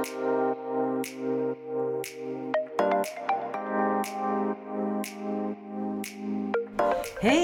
Hey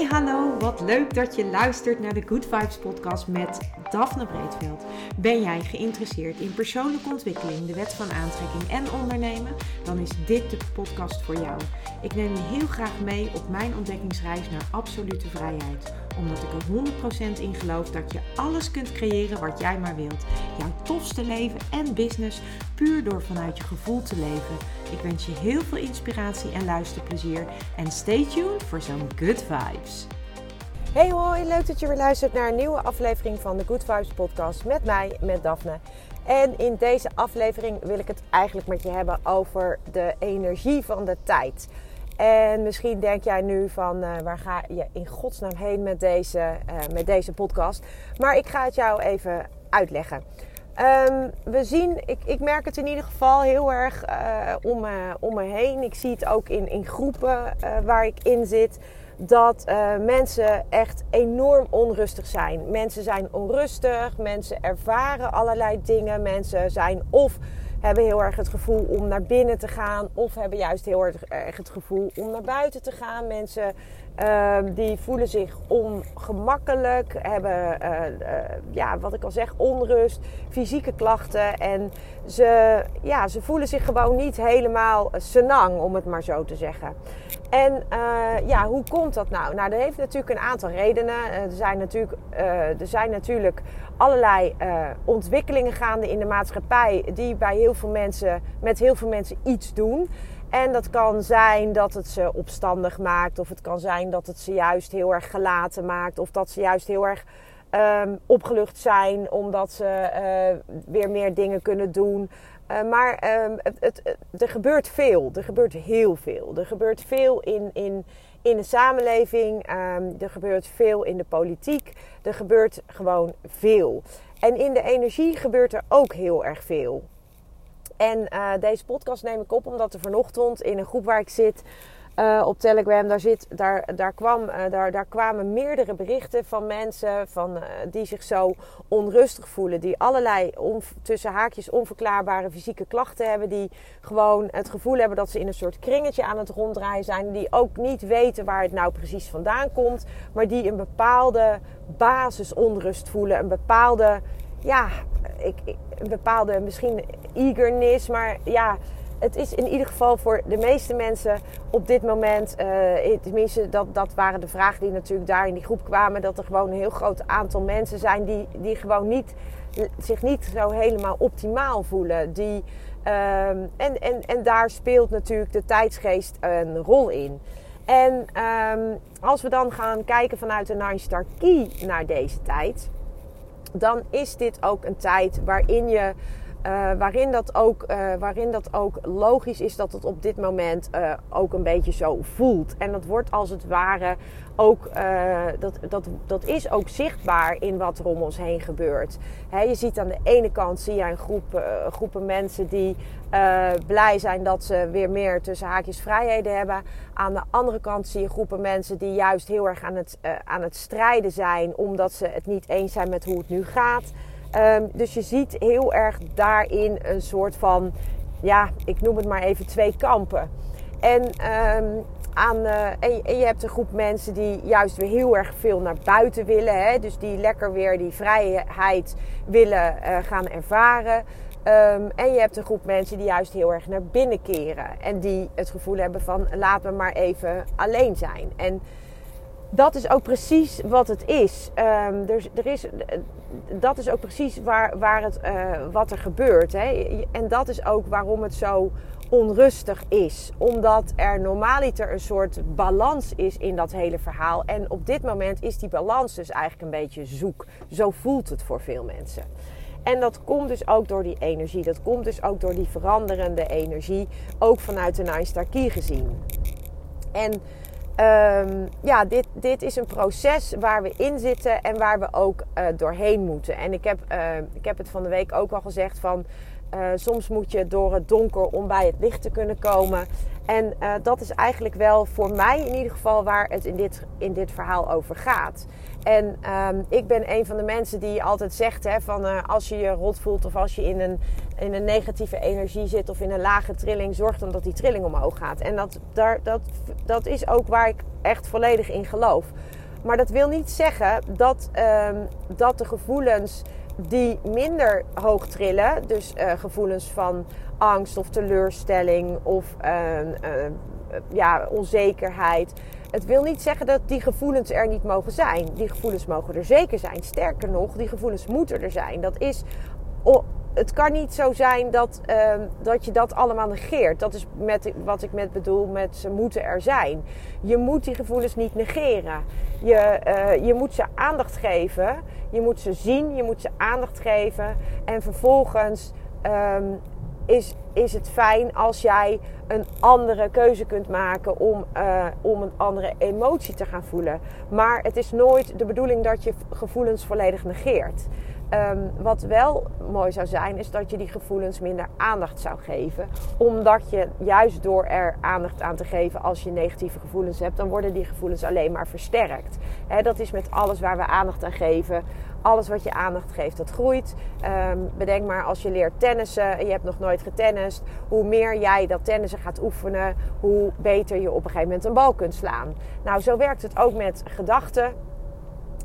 hallo, wat leuk dat je luistert naar de Good Vibes podcast met Daphne Breedveld. Ben jij geïnteresseerd in persoonlijke ontwikkeling, de wet van aantrekking en ondernemen? Dan is dit de podcast voor jou. Ik neem je heel graag mee op mijn ontdekkingsreis naar absolute vrijheid. Omdat ik er 100% in geloof dat je alles kunt creëren wat jij maar wilt. Jouw tofste leven en business puur door vanuit je gevoel te leven. Ik wens je heel veel inspiratie en luisterplezier. En stay tuned voor zo'n good vibes. Hey hoi, leuk dat je weer luistert naar een nieuwe aflevering van de Good Vibes podcast met mij, met Daphne. En in deze aflevering wil ik het eigenlijk met je hebben over de energie van de tijd. En misschien denk jij nu van uh, waar ga je in godsnaam heen met deze, uh, met deze podcast. Maar ik ga het jou even uitleggen. Um, we zien, ik, ik merk het in ieder geval heel erg uh, om, om me heen. Ik zie het ook in, in groepen waar ik in zit dat uh, mensen echt enorm onrustig zijn. Mensen zijn onrustig, mensen ervaren allerlei dingen. Mensen zijn of hebben heel erg het gevoel om naar binnen te gaan, of hebben juist heel erg het gevoel om naar buiten te gaan. Mensen uh, die voelen zich ongemakkelijk, hebben, uh, ja, wat ik al zeg, onrust, fysieke klachten. En ze, ja, ze voelen zich gewoon niet helemaal senang, om het maar zo te zeggen. En ja, hoe komt dat nou? Nou, dat heeft natuurlijk een aantal redenen. er, zijn natuurlijk, er zijn natuurlijk allerlei ontwikkelingen gaande in de maatschappij die bij heel veel mensen, met heel veel mensen iets doen. En dat kan zijn dat het ze opstandig maakt, of het kan zijn dat het ze juist heel erg gelaten maakt, of dat ze juist heel erg um, opgelucht zijn omdat ze uh, weer meer dingen kunnen doen. Uh, maar um, het, het, er gebeurt veel, er gebeurt heel veel. Er gebeurt veel in, in, in de samenleving, um, er gebeurt veel in de politiek, er gebeurt gewoon veel. En in de energie gebeurt er ook heel erg veel. En uh, deze podcast neem ik op omdat er vanochtend in een groep waar ik zit uh, op Telegram, daar, zit, daar, daar, kwam, uh, daar, daar kwamen meerdere berichten van mensen van, die zich zo onrustig voelen. Die allerlei tussen haakjes onverklaarbare fysieke klachten hebben. Die gewoon het gevoel hebben dat ze in een soort kringetje aan het ronddraaien zijn. Die ook niet weten waar het nou precies vandaan komt. Maar die een bepaalde basisonrust voelen. Een bepaalde ja, ik, een bepaalde misschien eagerness. Maar ja, het is in ieder geval voor de meeste mensen op dit moment, uh, tenminste dat, dat waren de vragen die natuurlijk daar in die groep kwamen, dat er gewoon een heel groot aantal mensen zijn die, die gewoon niet, zich niet zo helemaal optimaal voelen. Die, um, en, en, en daar speelt natuurlijk de tijdsgeest een rol in. En um, als we dan gaan kijken vanuit de Nine Star Key naar deze tijd dan is dit ook een tijd waarin je. Uh, waarin, dat ook, uh, waarin dat ook logisch is dat het op dit moment uh, ook een beetje zo voelt. En dat wordt als het ware ook, dat, dat, dat is ook zichtbaar in wat er om ons heen gebeurt. Je ziet aan de ene kant zie je een groep, groepen mensen die blij zijn dat ze weer meer tussen haakjes vrijheden hebben. Aan de andere kant zie je groepen mensen die juist heel erg aan het, aan het strijden zijn omdat ze het niet eens zijn met hoe het nu gaat. Um, dus je ziet heel erg daarin een soort van, ja, ik noem het maar even twee kampen. En, um, aan, uh, en, je hebt een groep mensen die juist weer heel erg veel naar buiten willen. Hè? Dus die lekker weer die vrijheid willen uh, gaan ervaren. Um, en je hebt een groep mensen die juist heel erg naar binnen keren. En die het gevoel hebben van laat me maar even alleen zijn. En dat is ook precies wat het is. Um, er, is dat is ook precies waar, waar het, uh, wat er gebeurt. Hè? En dat is ook waarom het zo onrustig is. Omdat er normaaliter een soort balans is in dat hele verhaal. En op dit moment is die balans dus eigenlijk een beetje zoek. Zo voelt het voor veel mensen. En dat komt dus ook door die energie. Dat komt dus ook door die veranderende energie. Ook vanuit de Nine Star gezien. En Um, ja, dit, dit is een proces waar we in zitten en waar we ook uh, doorheen moeten. En ik heb, uh, ik heb het van de week ook al gezegd van soms moet je door het donker om bij het licht te kunnen komen. En dat is eigenlijk wel voor mij in ieder geval waar het in dit, in dit verhaal over gaat. En um, ik ben een van de mensen die altijd zegt: hè, van uh, als je je rot voelt of als je in een, in een negatieve energie zit of in een lage trilling, zorg dan dat die trilling omhoog gaat. En dat, daar, dat, dat is ook waar ik echt volledig in geloof. Maar dat wil niet zeggen dat, um, dat de gevoelens die minder hoog trillen, dus uh, gevoelens van angst of teleurstelling of uh, ja, onzekerheid het wil niet zeggen dat die gevoelens er niet mogen zijn. Die gevoelens mogen er zeker zijn. Sterker nog, die gevoelens moeten er zijn. Dat is. Het kan niet zo zijn dat, uh, dat je dat allemaal negeert. Dat is met, wat ik met bedoel met ze moeten er zijn. Je moet die gevoelens niet negeren. Je, uh, je moet ze aandacht geven. Je moet ze zien. Je moet ze aandacht geven. En vervolgens um, is, is het fijn als jij een andere keuze kunt maken om, uh, om een andere emotie te gaan voelen. Maar het is nooit de bedoeling dat je gevoelens volledig negeert. Um, wat wel mooi zou zijn, is dat je die gevoelens minder aandacht zou geven. Omdat je juist door er aandacht aan te geven als je negatieve gevoelens hebt, dan worden die gevoelens alleen maar versterkt. Dat is met alles waar we aandacht aan geven alles wat je aandacht geeft, dat groeit. Um, bedenk maar als je leert tennissen en je hebt nog nooit getennist. Hoe meer jij dat tennissen gaat oefenen, hoe beter je op een gegeven moment een bal kunt slaan. Nou, zo werkt het ook met gedachten.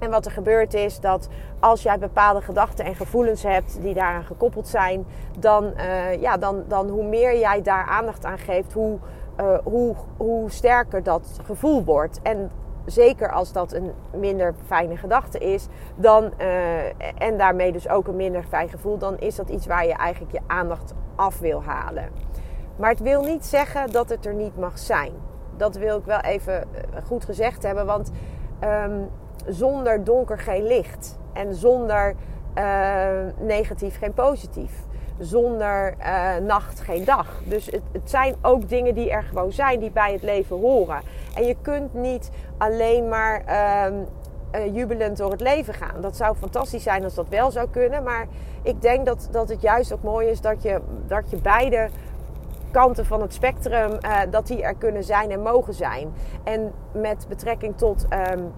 En wat er gebeurt is dat als jij bepaalde gedachten en gevoelens hebt die daaraan gekoppeld zijn, dan, uh, ja, dan, dan hoe meer jij daar aandacht aan geeft, hoe, uh, hoe, hoe sterker dat gevoel wordt. En zeker als dat een minder fijne gedachte is, dan, uh, en daarmee dus ook een minder fijn gevoel, dan is dat iets waar je eigenlijk je aandacht af wil halen. Maar het wil niet zeggen dat het er niet mag zijn. Dat wil ik wel even eh, goed gezegd hebben, want um, zonder donker geen licht en zonder uh, negatief geen positief zonder uh, nacht geen dag. Dus het, het, zijn ook dingen die er gewoon zijn, die bij het leven horen. En je kunt niet alleen maar uh, jubelend door het leven gaan. Dat zou fantastisch zijn als dat wel zou kunnen. Maar ik denk dat, dat het juist ook mooi is dat je, dat je beide kanten van het spectrum, dat die er kunnen zijn en mogen zijn. En met betrekking tot um,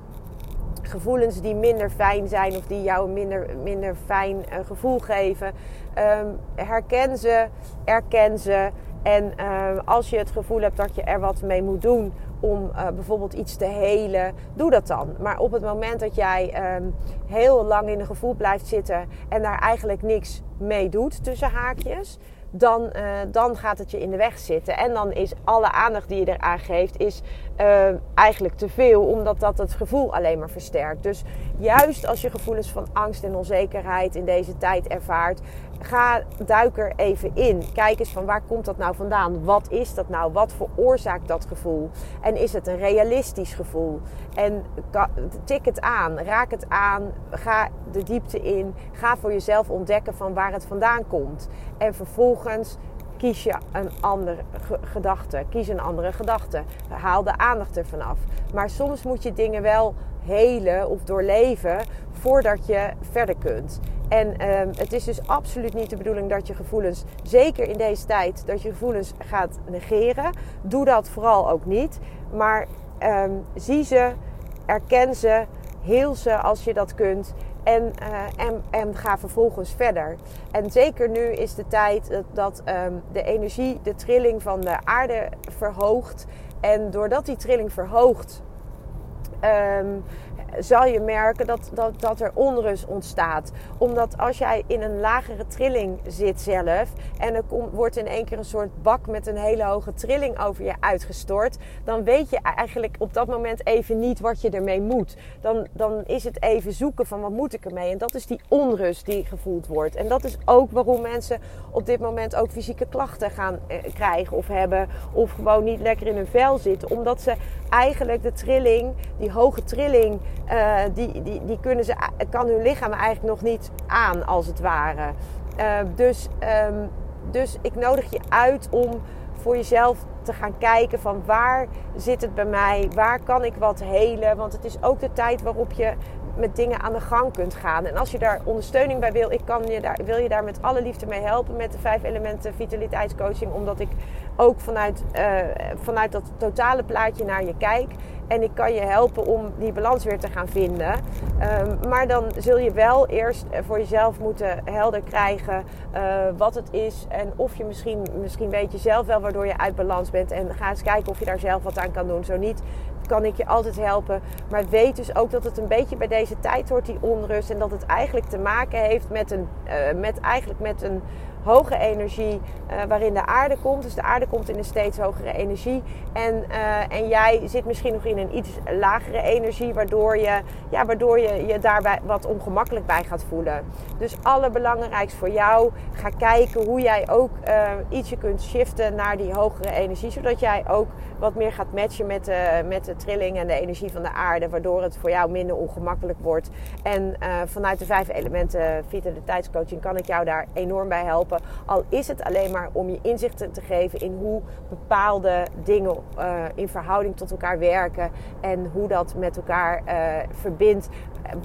gevoelens die minder fijn zijn of die jou een minder, minder fijn uh, gevoel geven. Um, herken ze, erken ze. En uh, als je het gevoel hebt dat je er wat mee moet doen om uh, bijvoorbeeld iets te helen, doe dat dan. Maar op het moment dat jij um, heel lang in een gevoel blijft zitten en daar eigenlijk niks mee doet tussen haakjes, dan, uh, dan gaat het je in de weg zitten. En dan is alle aandacht die je eraan geeft, is uh, eigenlijk te veel, omdat dat het gevoel alleen maar versterkt. Dus juist als je gevoelens van angst en onzekerheid in deze tijd ervaart, ga duik er even in. Kijk eens van waar komt dat nou vandaan? Wat is dat nou? Wat veroorzaakt dat gevoel? En is het een realistisch gevoel? En tik het aan, raak het aan, ga de diepte in, ga voor jezelf ontdekken van waar het vandaan komt. En vervolgens kies je een andere gedachte. Kies een andere gedachte. Haal de aandacht ervan af. Maar soms moet je dingen wel helen of doorleven voordat je verder kunt. En um, het is dus absoluut niet de bedoeling dat je gevoelens, zeker in deze tijd, dat je gevoelens gaat negeren. Doe dat vooral ook niet. Maar um, zie ze, erken ze, heel ze als je dat kunt. En, uh, en, en, ga vervolgens verder. En zeker nu is de tijd dat, um, de energie, de trilling van de aarde verhoogt. En doordat die trilling verhoogt, zal je merken dat, dat, dat er onrust ontstaat. Omdat als jij in een lagere trilling zit zelf en er komt, wordt in één keer een soort bak met een hele hoge trilling over je uitgestort, dan weet je eigenlijk op dat moment even niet wat je ermee moet. Dan, dan is het even zoeken van wat moet ik ermee. En dat is die onrust die gevoeld wordt. En dat is ook waarom mensen op dit moment ook fysieke klachten gaan eh, krijgen of hebben. Of gewoon niet lekker in hun vel zitten. Omdat ze eigenlijk de trilling, die hoge trilling uh, die, die, die kunnen ze, kan hun lichaam eigenlijk nog niet aan, als het ware. Uh, dus, um, dus ik nodig je uit om voor jezelf te gaan kijken van waar zit het bij mij, waar kan ik wat helen. Want het is ook de tijd waarop je met dingen aan de gang kunt gaan. En als je daar ondersteuning bij wil, ik kan je daar, wil je daar met alle liefde mee helpen met de vijf elementen vitaliteitscoaching. Omdat ik ook vanuit, uh, vanuit dat totale plaatje naar je kijk. En ik kan je helpen om die balans weer te gaan vinden. Um, maar dan zul je wel eerst voor jezelf moeten helder krijgen uh, wat het is. En of je misschien, misschien weet je zelf wel waardoor je uit balans bent. En ga eens kijken of je daar zelf wat aan kan doen. Zo niet, kan ik je altijd helpen. Maar weet dus ook dat het een beetje bij deze tijd hoort, die onrust. En dat het eigenlijk te maken heeft met een, uh, met, eigenlijk met een hoge energie uh, waarin de aarde komt. Dus de aarde komt in een steeds hogere energie. En, uh, en jij zit misschien nog in een iets lagere energie, waardoor je, ja, waardoor je je daarbij wat ongemakkelijk bij gaat voelen. Dus allerbelangrijkst voor jou, ga kijken hoe jij ook uh, ietsje kunt shiften naar die hogere energie. Zodat jij ook wat meer gaat matchen met de, met de trilling en de energie van de aarde. Waardoor het voor jou minder ongemakkelijk wordt. En vanuit de vijf elementen vitaliteitscoaching kan ik jou daar enorm bij helpen. Al is het alleen maar om je inzichten te geven in hoe bepaalde dingen uh, in verhouding tot elkaar werken. En hoe dat met elkaar uh, verbindt.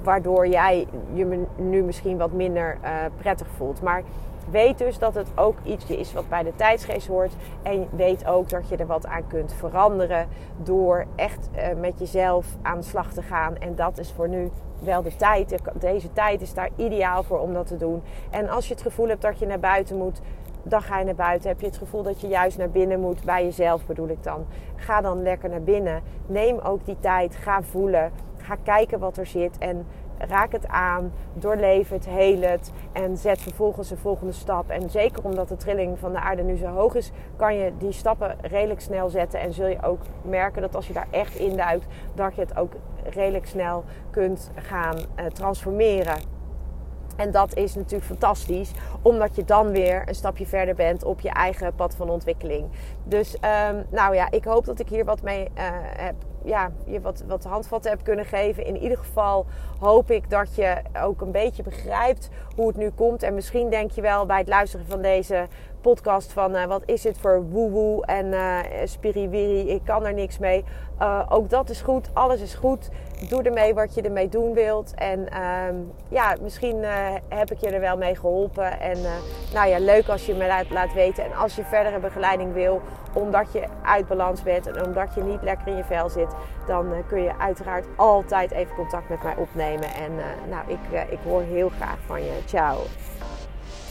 Waardoor jij je nu misschien wat minder uh, prettig voelt. Maar weet dus dat het ook iets is wat bij de tijdsgeest hoort. En weet ook dat je er wat aan kunt veranderen door echt uh, met jezelf aan de slag te gaan. En dat is voor nu wel de tijd. Deze tijd is daar ideaal voor om dat te doen. En als je het gevoel hebt dat je naar buiten moet, dan ga je naar buiten. Heb je het gevoel dat je juist naar binnen moet, bij jezelf bedoel ik dan. Ga dan lekker naar binnen. Neem ook die tijd. Ga voelen. Ga kijken wat er zit. En raak het aan, doorleef het, heel het en zet vervolgens de volgende stap. En zeker omdat de trilling van de aarde nu zo hoog is, kan je die stappen redelijk snel zetten. En zul je ook merken dat als je daar echt in duikt, dat je het ook redelijk snel kunt gaan uh, transformeren. En dat is natuurlijk fantastisch, omdat je dan weer een stapje verder bent op je eigen pad van ontwikkeling. Dus um, nou ja, ik hoop dat ik hier wat mee uh, heb ja, je wat, wat handvatten heb kunnen geven. In ieder geval hoop ik dat je ook een beetje begrijpt hoe het nu komt. En misschien denk je wel bij het luisteren van deze podcast van uh, wat is dit voor woewoe en uh, spiriwiri, ik kan er niks mee. Uh, ook dat is goed, alles is goed. Doe ermee wat je ermee doen wilt. En uh, ja, misschien heb ik je er wel mee geholpen. En nou ja, leuk als je me laat, laat, weten. En als je verdere begeleiding wil, omdat je uit balans bent en omdat je niet lekker in je vel zit, dan kun je uiteraard altijd even contact met mij opnemen. En nou, ik, ik hoor heel graag van je. Ciao.